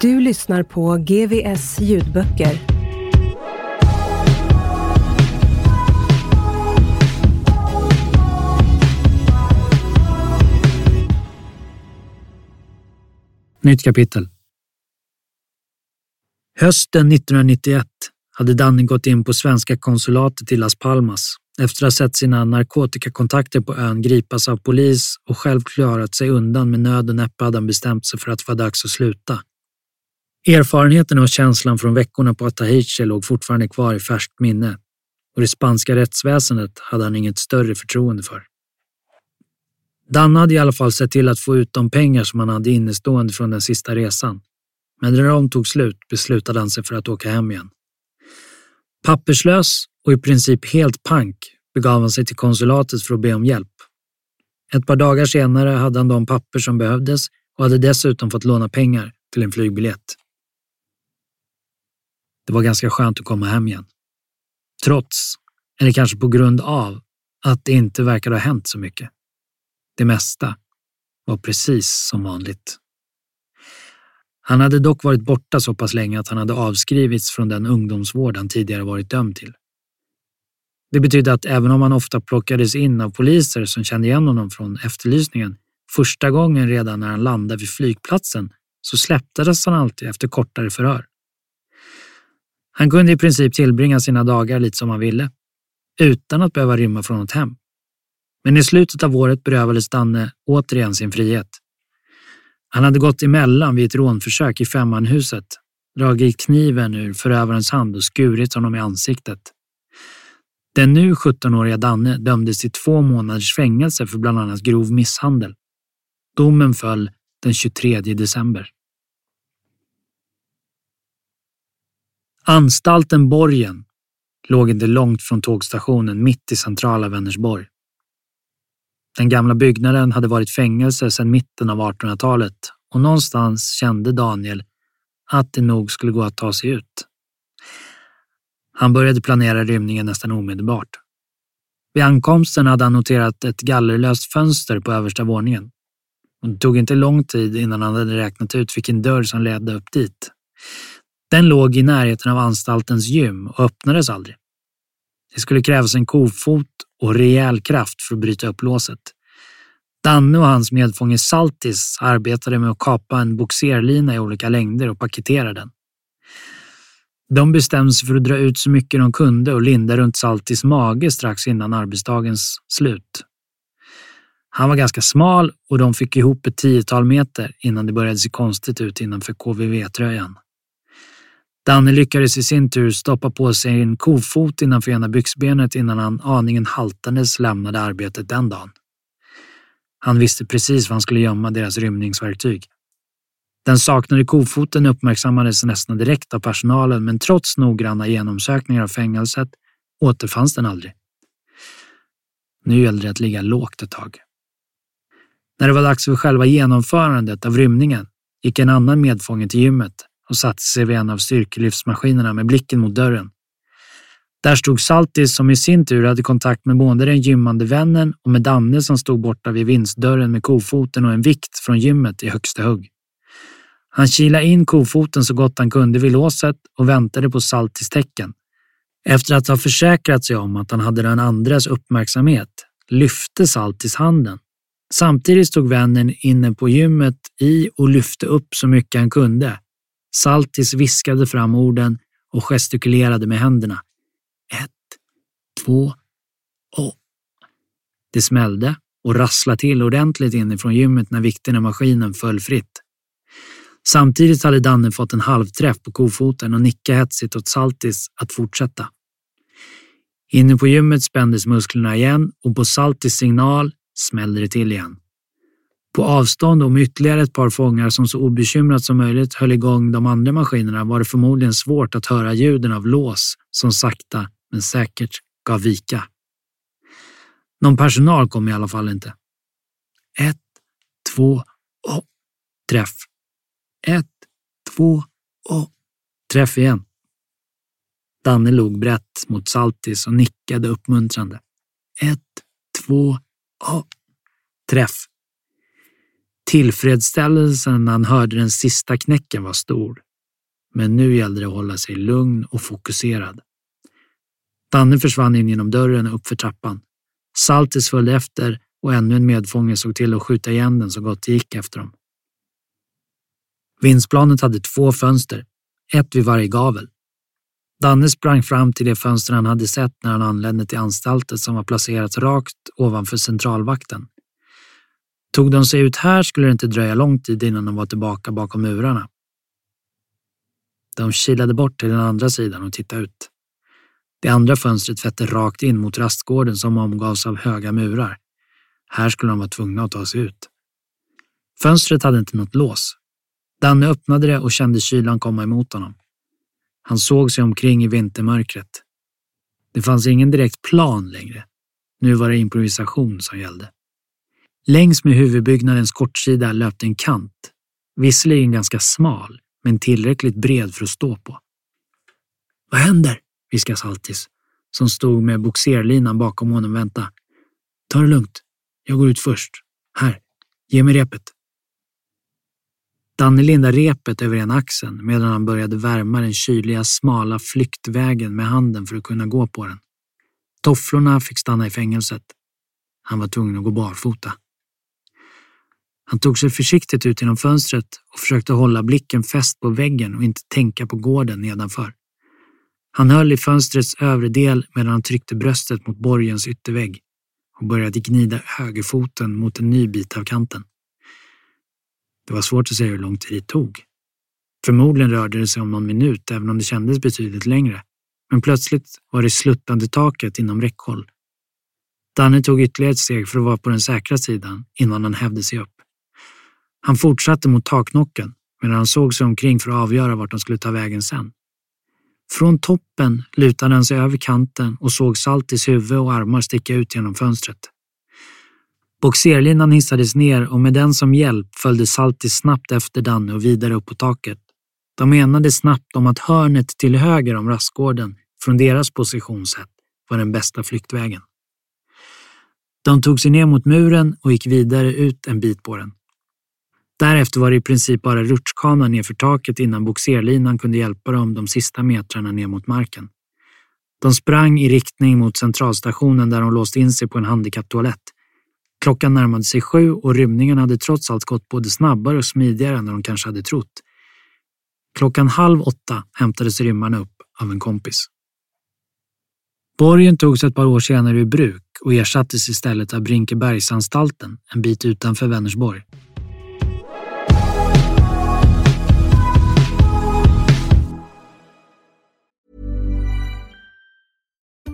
Du lyssnar på GVS ljudböcker. Nytt kapitel. Hösten 1991 hade Danny gått in på svenska konsulatet i Las Palmas efter att ha sett sina narkotikakontakter på ön gripas av polis och själv klarat sig undan med nöd och näppe hade han bestämt sig för att det var dags att sluta. Erfarenheten och känslan från veckorna på Atahiche låg fortfarande kvar i färskt minne och det spanska rättsväsendet hade han inget större förtroende för. Danne hade i alla fall sett till att få ut de pengar som han hade innestående från den sista resan. Men när de tog slut beslutade han sig för att åka hem igen. Papperslös och i princip helt pank begav han sig till konsulatet för att be om hjälp. Ett par dagar senare hade han de papper som behövdes och hade dessutom fått låna pengar till en flygbiljett. Det var ganska skönt att komma hem igen. Trots, eller kanske på grund av, att det inte verkade ha hänt så mycket. Det mesta var precis som vanligt. Han hade dock varit borta så pass länge att han hade avskrivits från den ungdomsvård han tidigare varit dömd till. Det betydde att även om han ofta plockades in av poliser som kände igen honom från efterlysningen första gången redan när han landade vid flygplatsen så släpptes han alltid efter kortare förhör. Han kunde i princip tillbringa sina dagar lite som han ville, utan att behöva rymma från något hem. Men i slutet av året berövades Danne återigen sin frihet. Han hade gått emellan vid ett rånförsök i Femmanhuset, dragit kniven ur förövarens hand och skurit honom i ansiktet. Den nu 17-åriga Danne dömdes till två månaders fängelse för bland annat grov misshandel. Domen föll den 23 december. Anstalten Borgen låg inte långt från tågstationen mitt i centrala Vänersborg. Den gamla byggnaden hade varit fängelse sedan mitten av 1800-talet och någonstans kände Daniel att det nog skulle gå att ta sig ut. Han började planera rymningen nästan omedelbart. Vid ankomsten hade han noterat ett gallerlöst fönster på översta våningen. Det tog inte lång tid innan han hade räknat ut vilken dörr som ledde upp dit. Den låg i närheten av anstaltens gym och öppnades aldrig. Det skulle krävas en kofot och rejäl kraft för att bryta upp låset. Danne och hans medfånge Saltis arbetade med att kapa en boxerlina i olika längder och paketera den. De bestämde sig för att dra ut så mycket de kunde och linda runt Saltis mage strax innan arbetsdagens slut. Han var ganska smal och de fick ihop ett tiotal meter innan det började se konstigt ut innanför KVV-tröjan. Danne lyckades i sin tur stoppa på sig en kofot innanför ena byxbenet innan han aningen haltandes lämnade arbetet den dagen. Han visste precis var han skulle gömma deras rymningsverktyg. Den saknade kofoten uppmärksammades nästan direkt av personalen men trots noggranna genomsökningar av fängelset återfanns den aldrig. Nu gällde det att ligga lågt ett tag. När det var dags för själva genomförandet av rymningen gick en annan medfånge till gymmet och satte sig vid en av styrkelyftsmaskinerna med blicken mot dörren. Där stod Saltis som i sin tur hade kontakt med både den gymmande vännen och med Danne som stod borta vid vinstdörren med kofoten och en vikt från gymmet i högsta hugg. Han kilade in kofoten så gott han kunde vid låset och väntade på Saltis tecken. Efter att ha försäkrat sig om att han hade den andres uppmärksamhet lyfte Saltis handen Samtidigt stod vännen inne på gymmet i och lyfte upp så mycket han kunde. Saltis viskade fram orden och gestikulerade med händerna. Ett, två och... Det smällde och rasslade till ordentligt inifrån gymmet när vikten i maskinen föll fritt. Samtidigt hade Danne fått en halvträff på kofoten och nickade hetsigt åt Saltis att fortsätta. Inne på gymmet spändes musklerna igen och på Saltis signal smällde det till igen. På avstånd och med ytterligare ett par fångar som så obekymrat som möjligt höll igång de andra maskinerna var det förmodligen svårt att höra ljuden av lås som sakta men säkert gav vika. Någon personal kom i alla fall inte. Ett, två och träff. Ett, två och träff igen. Danne log brett mot Saltis och nickade uppmuntrande. Ett, två och träff. Tillfredsställelsen när han hörde den sista knäcken var stor. Men nu gällde det att hålla sig lugn och fokuserad. Danne försvann in genom dörren och uppför trappan. Saltis följde efter och ännu en medfånge såg till att skjuta igen den så gott det gick efter dem. Vindsplanet hade två fönster, ett vid varje gavel. Danne sprang fram till det fönster han hade sett när han anlände till anstalten som var placerat rakt ovanför centralvakten. Tog de sig ut här skulle det inte dröja lång tid innan de var tillbaka bakom murarna. De kilade bort till den andra sidan och tittade ut. Det andra fönstret vette rakt in mot rastgården som omgavs av höga murar. Här skulle de vara tvungna att ta sig ut. Fönstret hade inte något lås. Danne öppnade det och kände kylan komma emot honom. Han såg sig omkring i vintermörkret. Det fanns ingen direkt plan längre. Nu var det improvisation som gällde. Längs med huvudbyggnadens kortsida löpte en kant, visserligen ganska smal, men tillräckligt bred för att stå på. Vad händer? viskade Saltis, som stod med boxerlinan bakom honom Vänta. Ta det lugnt. Jag går ut först. Här, ge mig repet. Danne lindade repet över en axeln medan han började värma den kyliga, smala flyktvägen med handen för att kunna gå på den. Tofflorna fick stanna i fängelset. Han var tvungen att gå barfota. Han tog sig försiktigt ut genom fönstret och försökte hålla blicken fäst på väggen och inte tänka på gården nedanför. Han höll i fönstrets övre del medan han tryckte bröstet mot borgens yttervägg och började gnida högerfoten mot en ny bit av kanten. Det var svårt att säga hur lång tid det tog. Förmodligen rörde det sig om någon minut, även om det kändes betydligt längre. Men plötsligt var det sluttande taket inom räckhåll. Danne tog ytterligare ett steg för att vara på den säkra sidan innan han hävde sig upp. Han fortsatte mot taknocken medan han såg sig omkring för att avgöra vart han skulle ta vägen sen. Från toppen lutade han sig över kanten och såg Saltis huvud och armar sticka ut genom fönstret. Boxerlinan hissades ner och med den som hjälp följde Saltis snabbt efter Danne och vidare upp på taket. De enade snabbt om att hörnet till höger om rastgården från deras position sett var den bästa flyktvägen. De tog sig ner mot muren och gick vidare ut en bit på den. Därefter var det i princip bara rutschkana nerför taket innan boxerlinan kunde hjälpa dem de sista metrarna ner mot marken. De sprang i riktning mot centralstationen där de låst in sig på en handikapptoalett. Klockan närmade sig sju och rymningen hade trots allt gått både snabbare och smidigare än de kanske hade trott. Klockan halv åtta hämtades rymmarna upp av en kompis. Borgen togs ett par år senare ur bruk och ersattes istället av Brinkebergsanstalten en bit utanför Vänersborg.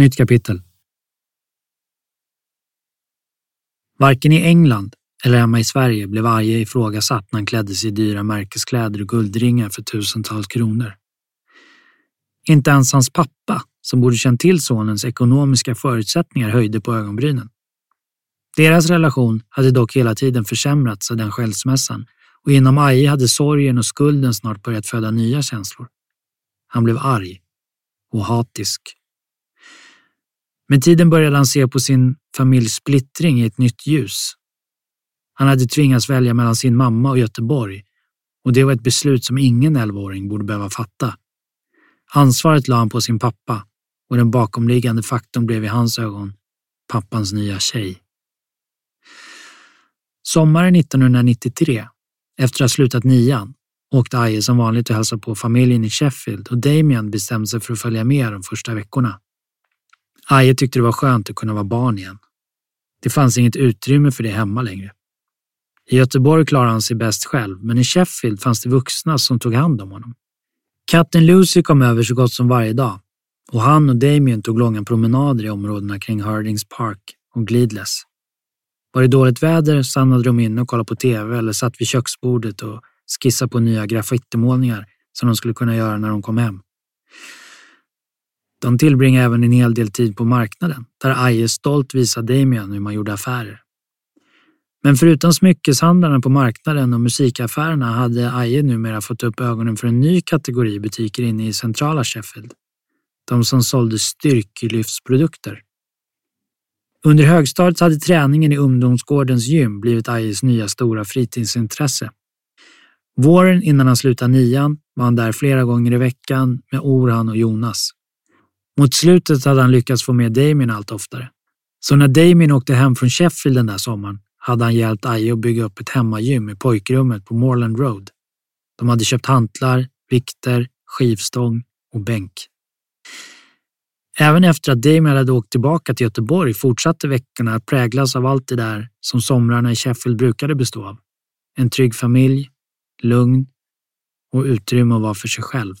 Nytt kapitel. Varken i England eller hemma i Sverige blev Aje ifrågasatt när han klädde sig i dyra märkeskläder och guldringar för tusentals kronor. Inte ens hans pappa, som borde känt till sonens ekonomiska förutsättningar, höjde på ögonbrynen. Deras relation hade dock hela tiden försämrats av den skilsmässan och inom Aje hade sorgen och skulden snart börjat föda nya känslor. Han blev arg och hatisk. Med tiden började han se på sin familjs splittring i ett nytt ljus. Han hade tvingats välja mellan sin mamma och Göteborg och det var ett beslut som ingen 11-åring borde behöva fatta. Ansvaret la han på sin pappa och den bakomliggande faktorn blev i hans ögon pappans nya tjej. Sommaren 1993, efter att ha slutat nian, åkte Aje som vanligt och hälsade på familjen i Sheffield och Damien bestämde sig för att följa med de första veckorna. Aje tyckte det var skönt att kunna vara barn igen. Det fanns inget utrymme för det hemma längre. I Göteborg klarade han sig bäst själv, men i Sheffield fanns det vuxna som tog hand om honom. Katten Lucy kom över så gott som varje dag och han och Damien tog långa promenader i områdena kring Hardings Park och Glidless. Var det dåligt väder stannade de inne och kollade på TV eller satt vid köksbordet och skissade på nya graffitimålningar som de skulle kunna göra när de kom hem. De tillbringade även en hel del tid på marknaden där Aje stolt visade Damien hur man gjorde affärer. Men förutom smyckeshandlarna på marknaden och musikaffärerna hade Aje numera fått upp ögonen för en ny kategori butiker inne i centrala Sheffield. De som sålde styrkelyftsprodukter. Under högstadiet hade träningen i ungdomsgårdens gym blivit Ajes nya stora fritidsintresse. Våren innan han slutade nian var han där flera gånger i veckan med Orhan och Jonas. Mot slutet hade han lyckats få med Damien allt oftare. Så när Damien åkte hem från Sheffield den där sommaren hade han hjälpt Aje att bygga upp ett hemmagym i pojkrummet på Moreland Road. De hade köpt hantlar, vikter, skivstång och bänk. Även efter att Damien hade åkt tillbaka till Göteborg fortsatte veckorna att präglas av allt det där som somrarna i Sheffield brukade bestå av. En trygg familj, lugn och utrymme att vara för sig själv.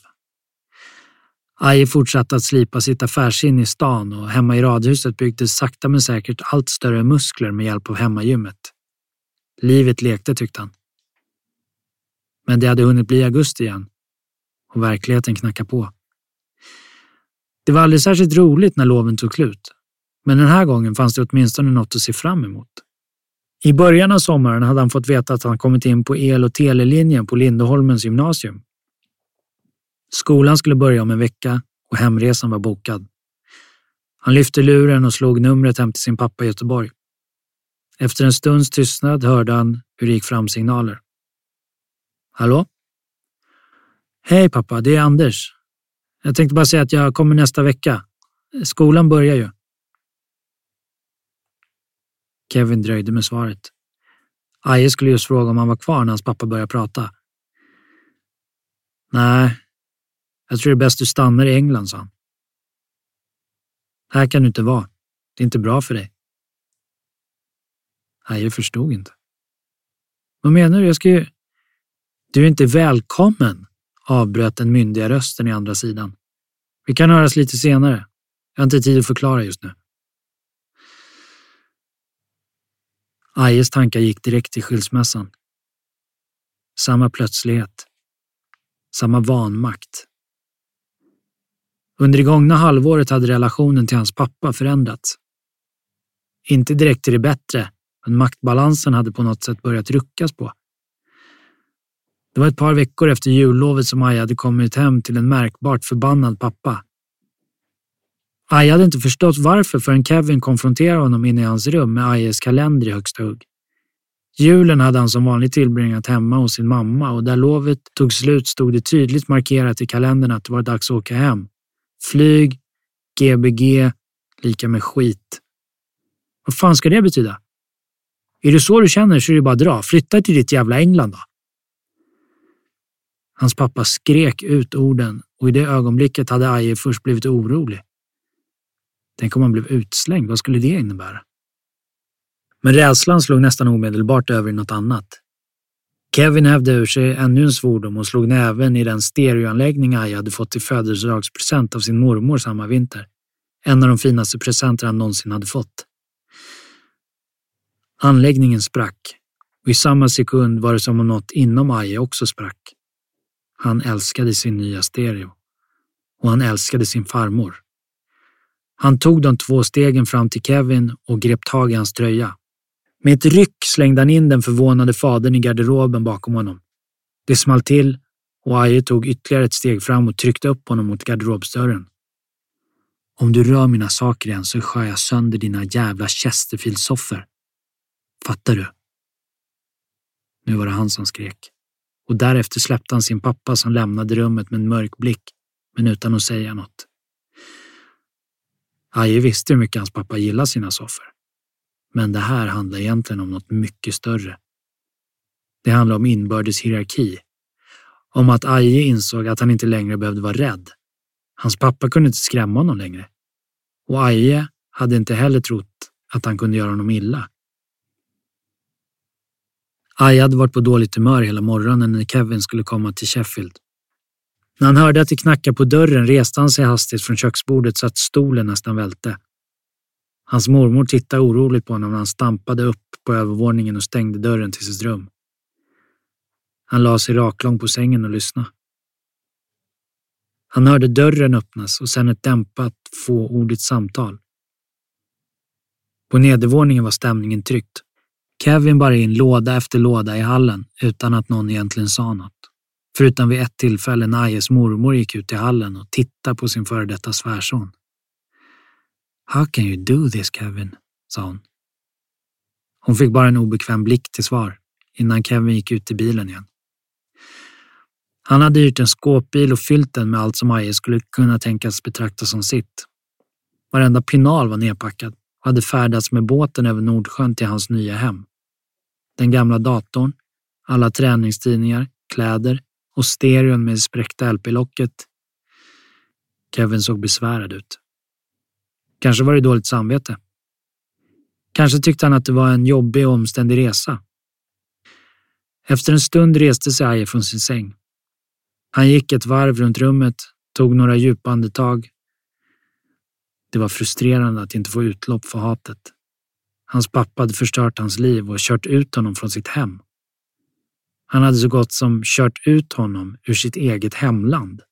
Aje fortsatte att slipa sitt affärsinne i stan och hemma i radhuset byggdes sakta men säkert allt större muskler med hjälp av hemmagymmet. Livet lekte tyckte han. Men det hade hunnit bli augusti igen och verkligheten knackade på. Det var aldrig särskilt roligt när loven tog slut, men den här gången fanns det åtminstone något att se fram emot. I början av sommaren hade han fått veta att han kommit in på el och telelinjen på Lindeholmens gymnasium Skolan skulle börja om en vecka och hemresan var bokad. Han lyfte luren och slog numret hem till sin pappa i Göteborg. Efter en stunds tystnad hörde han hur det gick fram signaler. Hallå? Hej pappa, det är Anders. Jag tänkte bara säga att jag kommer nästa vecka. Skolan börjar ju. Kevin dröjde med svaret. Aje skulle just fråga om han var kvar när hans pappa började prata. Nej, jag tror det är bäst du stannar i England, sa han. Här kan du inte vara. Det är inte bra för dig. Nej, jag förstod inte. Vad menar du? Jag ska ju... Du är inte välkommen, avbröt den myndiga rösten i andra sidan. Vi kan höras lite senare. Jag har inte tid att förklara just nu. Ajes tankar gick direkt till skilsmässan. Samma plötslighet. Samma vanmakt. Under det gångna halvåret hade relationen till hans pappa förändrats. Inte direkt till det bättre, men maktbalansen hade på något sätt börjat ruckas på. Det var ett par veckor efter jullovet som Aja hade kommit hem till en märkbart förbannad pappa. Aja hade inte förstått varför förrän Kevin konfronterade honom inne i hans rum med Ajes kalender i högsta hugg. Julen hade han som vanligt tillbringat hemma hos sin mamma och där lovet tog slut stod det tydligt markerat i kalendern att det var dags att åka hem Flyg, Gbg, lika med skit. Vad fan ska det betyda? Är det så du känner så är det bara att dra. Flytta till ditt jävla England då. Hans pappa skrek ut orden och i det ögonblicket hade Aje först blivit orolig. Tänk om han blev utslängd, vad skulle det innebära? Men rädslan slog nästan omedelbart över i något annat. Kevin hävde ur sig ännu en svordom och slog näven i den stereoanläggning Aja hade fått i födelsedagspresent av sin mormor samma vinter. En av de finaste presenter han någonsin hade fått. Anläggningen sprack och i samma sekund var det som om något inom Aja också sprack. Han älskade sin nya stereo. Och han älskade sin farmor. Han tog de två stegen fram till Kevin och grep tag i hans tröja. Med ett ryck slängde han in den förvånade fadern i garderoben bakom honom. Det small till och Aje tog ytterligare ett steg fram och tryckte upp honom mot garderobsdörren. Om du rör mina saker igen så skär jag sönder dina jävla Chesterfield-soffor. Fattar du? Nu var det han som skrek. Och därefter släppte han sin pappa som lämnade rummet med en mörk blick, men utan att säga något. Aje visste hur mycket hans pappa gillade sina soffor. Men det här handlar egentligen om något mycket större. Det handlar om inbördes hierarki. Om att Aje insåg att han inte längre behövde vara rädd. Hans pappa kunde inte skrämma honom längre. Och Aje hade inte heller trott att han kunde göra honom illa. Aje hade varit på dåligt humör hela morgonen när Kevin skulle komma till Sheffield. När han hörde att det knackade på dörren reste han sig hastigt från köksbordet så att stolen nästan välte. Hans mormor tittade oroligt på honom när han stampade upp på övervåningen och stängde dörren till sitt rum. Han la sig raklång på sängen och lyssnade. Han hörde dörren öppnas och sen ett dämpat, fåordigt samtal. På nedervåningen var stämningen tryckt. Kevin bar in låda efter låda i hallen utan att någon egentligen sa något. Förutom vid ett tillfälle när Ajes mormor gick ut i hallen och tittade på sin före detta svärson. How can you do this Kevin? sa hon. Hon fick bara en obekväm blick till svar innan Kevin gick ut till bilen igen. Han hade hyrt en skåpbil och fyllt den med allt som Aje skulle kunna tänkas betrakta som sitt. Varenda pinal var nedpackad och hade färdats med båten över Nordsjön till hans nya hem. Den gamla datorn, alla träningstidningar, kläder och stereon med spräckta LP-locket. Kevin såg besvärad ut. Kanske var det dåligt samvete. Kanske tyckte han att det var en jobbig och omständig resa. Efter en stund reste sig Aje från sin säng. Han gick ett varv runt rummet, tog några djupa andetag. Det var frustrerande att inte få utlopp för hatet. Hans pappa hade förstört hans liv och kört ut honom från sitt hem. Han hade så gott som kört ut honom ur sitt eget hemland.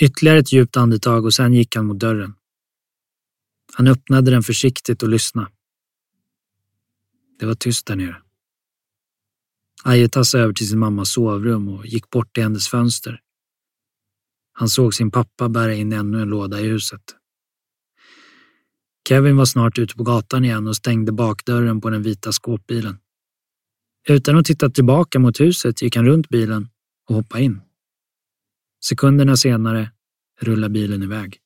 Ytterligare ett djupt andetag och sen gick han mot dörren. Han öppnade den försiktigt och lyssnade. Det var tyst där nere. Aje tassade över till sin mammas sovrum och gick bort till hennes fönster. Han såg sin pappa bära in ännu en låda i huset. Kevin var snart ute på gatan igen och stängde bakdörren på den vita skåpbilen. Utan att titta tillbaka mot huset gick han runt bilen och hoppade in. Sekunderna senare rullar bilen iväg.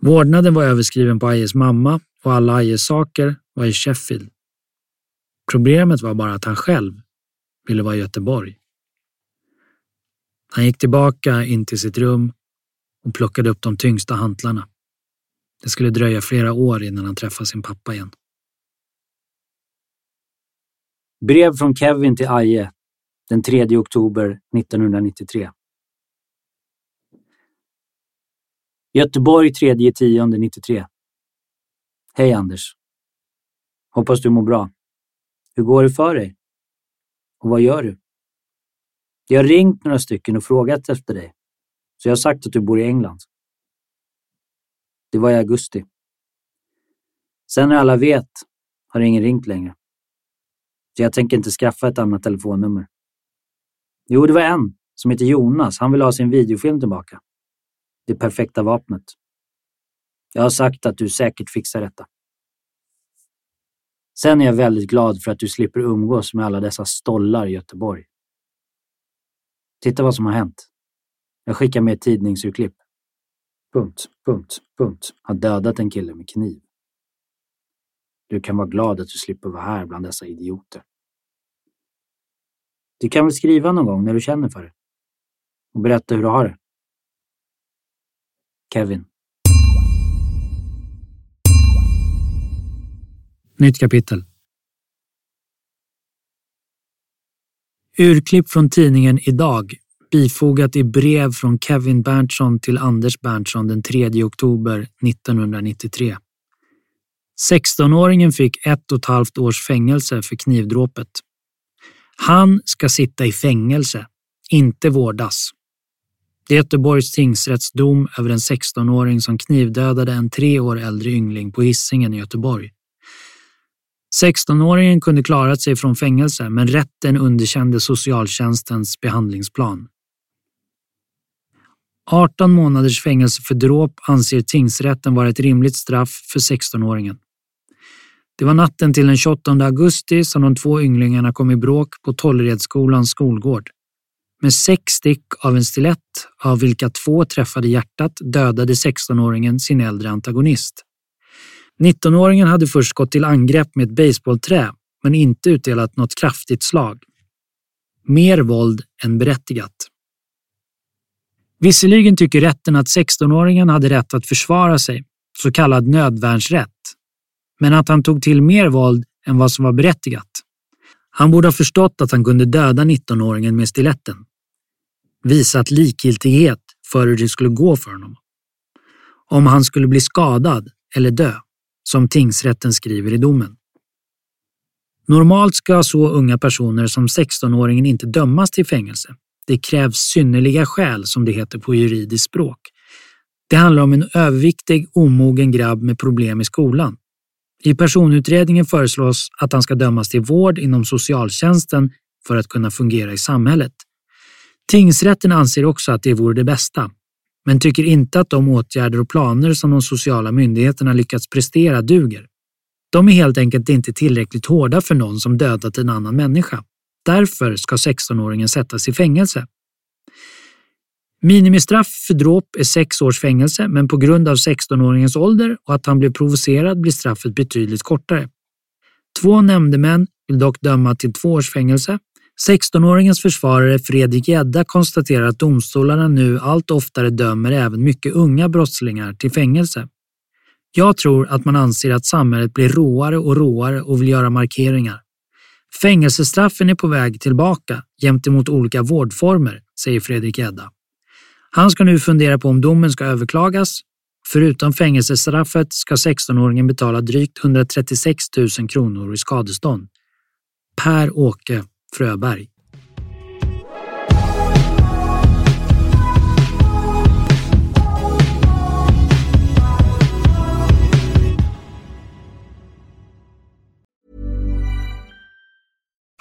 Vårdnaden var överskriven på Ajes mamma och alla Ajes saker var i Sheffield. Problemet var bara att han själv ville vara i Göteborg. Han gick tillbaka in till sitt rum och plockade upp de tyngsta hantlarna. Det skulle dröja flera år innan han träffade sin pappa igen. Brev från Kevin till Aje den 3 oktober 1993. Göteborg 3 10 93. Hej Anders. Hoppas du mår bra. Hur går det för dig? Och vad gör du? Jag har ringt några stycken och frågat efter dig. Så jag har sagt att du bor i England. Det var i augusti. Sen när alla vet har ingen ringt längre. Så jag tänker inte skaffa ett annat telefonnummer. Jo, det var en som heter Jonas. Han vill ha sin videofilm tillbaka. Det perfekta vapnet. Jag har sagt att du säkert fixar detta. Sen är jag väldigt glad för att du slipper umgås med alla dessa stollar i Göteborg. Titta vad som har hänt. Jag skickar med ett tidningsurklipp. Punkt, punkt, punkt. Har dödat en kille med kniv. Du kan vara glad att du slipper vara här bland dessa idioter. Du kan väl skriva någon gång när du känner för det? Och berätta hur du har det. Kevin. Nytt kapitel. Urklipp från tidningen Idag bifogat i brev från Kevin Berntsson till Anders Berntsson den 3 oktober 1993. 16-åringen fick ett och ett halvt års fängelse för knivdråpet. Han ska sitta i fängelse, inte vårdas. Det är Göteborgs tingsrätts dom över en 16-åring som knivdödade en tre år äldre yngling på Hisingen i Göteborg. 16-åringen kunde klarat sig från fängelse men rätten underkände socialtjänstens behandlingsplan. 18 månaders fängelse för dråp anser tingsrätten vara ett rimligt straff för 16-åringen. Det var natten till den 28 augusti som de två ynglingarna kom i bråk på Tolleredsskolans skolgård. Med sex stick av en stilett, av vilka två träffade hjärtat, dödade 16-åringen sin äldre antagonist. 19-åringen hade först gått till angrepp med ett baseballträ, men inte utdelat något kraftigt slag. Mer våld än berättigat. Visserligen tycker rätten att 16-åringen hade rätt att försvara sig, så kallad nödvärnsrätt, men att han tog till mer våld än vad som var berättigat. Han borde ha förstått att han kunde döda 19-åringen med stiletten. Visat likgiltighet för hur det skulle gå för honom. Om han skulle bli skadad eller dö, som tingsrätten skriver i domen. Normalt ska så unga personer som 16-åringen inte dömas till fängelse. Det krävs synnerliga skäl som det heter på juridiskt språk. Det handlar om en överviktig, omogen grabb med problem i skolan. I personutredningen föreslås att han ska dömas till vård inom socialtjänsten för att kunna fungera i samhället. Tingsrätten anser också att det vore det bästa, men tycker inte att de åtgärder och planer som de sociala myndigheterna lyckats prestera duger. De är helt enkelt inte tillräckligt hårda för någon som dödat en annan människa. Därför ska 16-åringen sättas i fängelse. Minimistraff för dråp är sex års fängelse, men på grund av 16-åringens ålder och att han blev provocerad blir straffet betydligt kortare. Två nämndemän vill dock döma till två års fängelse. 16-åringens försvarare Fredrik Gedda konstaterar att domstolarna nu allt oftare dömer även mycket unga brottslingar till fängelse. Jag tror att man anser att samhället blir råare och råare och vill göra markeringar. Fängelsestraffen är på väg tillbaka gentemot olika vårdformer, säger Fredrik Gedda. Han ska nu fundera på om domen ska överklagas. Förutom fängelsestraffet ska 16-åringen betala drygt 136 000 kronor i skadestånd. Per-Åke Fröberg.